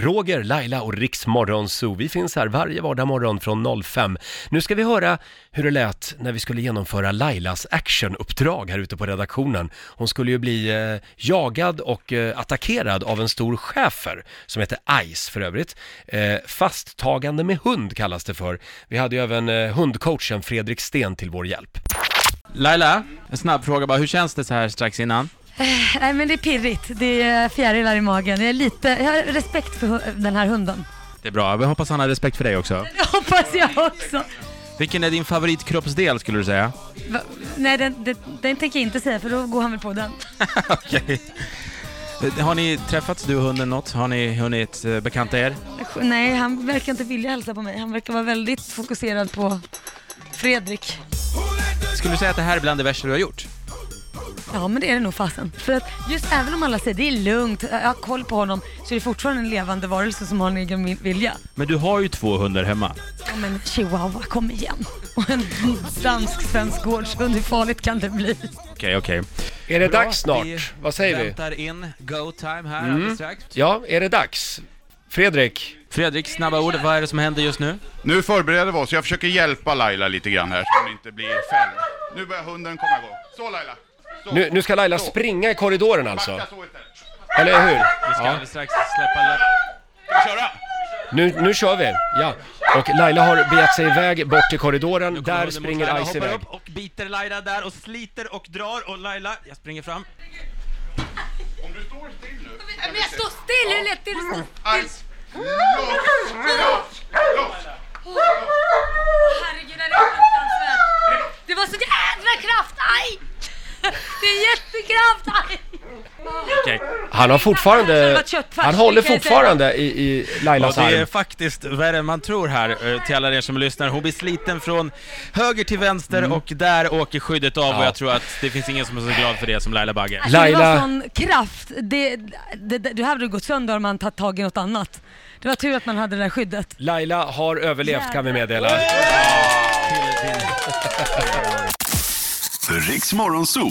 Roger, Laila och Riksmorgon Zoo. Vi finns här varje vardag morgon från 05. Nu ska vi höra hur det lät när vi skulle genomföra Lailas actionuppdrag här ute på redaktionen. Hon skulle ju bli eh, jagad och eh, attackerad av en stor schäfer som heter Ice för övrigt. Eh, fasttagande med hund kallas det för. Vi hade ju även eh, hundcoachen Fredrik Sten till vår hjälp. Laila, en snabb fråga bara, hur känns det så här strax innan? Nej men det är pirrigt, det är fjärilar i magen. Jag, är lite, jag har respekt för den här hunden. Det är bra, vi hoppas han har respekt för dig också. Det hoppas jag också. Vilken är din favoritkroppsdel skulle du säga? Va? Nej den, den, den tänker jag inte säga för då går han väl på den. Okej. Har ni träffats du och hunden något? Har ni hunnit eh, bekanta er? Nej han verkar inte vilja hälsa på mig. Han verkar vara väldigt fokuserad på Fredrik. Skulle du säga att det här är bland det värsta du har gjort? Ja men det är det nog fasen. För att just även om alla säger det är lugnt, jag har koll på honom, så är det fortfarande en levande varelse som har en egen vil- vilja. Men du har ju två hundar hemma. Ja men chihuahua, kom igen. Och en dansk-svensk gårdshund, hur farligt kan det bli? Okej, okej. Är det Bra, dags snart? vi Vad säger vi? Väntar in go time här Mm. alldeles strax. Ja, är det dags? Fredrik? Fredrik, snabba ord, vad är det som händer just nu? Nu förbereder vi oss, jag försöker hjälpa Laila lite grann här så hon inte blir fälld. Nu börjar hunden komma igång. Så Laila! Nu, nu ska Laila springa i korridoren alltså, eller hur? Vi ska alldeles strax släppa löp. Ska vi köra? Nu, nu kör vi, ja. Och Laila har begett sig iväg bort till korridoren, där springer Ice iväg. upp och biter Laila där och sliter och drar och Laila, jag springer fram. Om du står still nu. Men jag står still, hur lätt är det att stå! Loss! Loss! Loss! Herregud, det är fruktansvärt. Det var så jävla kraft, aj! Det aj! Okej. Han har fortfarande, han håller fortfarande i, i Och Lailas det är arm. faktiskt värre än man tror här, eh, till alla er som lyssnar. Hon blir sliten från höger till vänster och där åker skyddet av och Mm. Ja. jag tror att det finns ingen som är så glad för det som Laila Bagge. Alltså, det var Laila- sån kraft. Det, det, det, det hade gått sönder om man tagit tag i något annat. Det var tur att man hade det där skyddet. Laila har överlevt kan vi meddela. Riks Morgonzoo.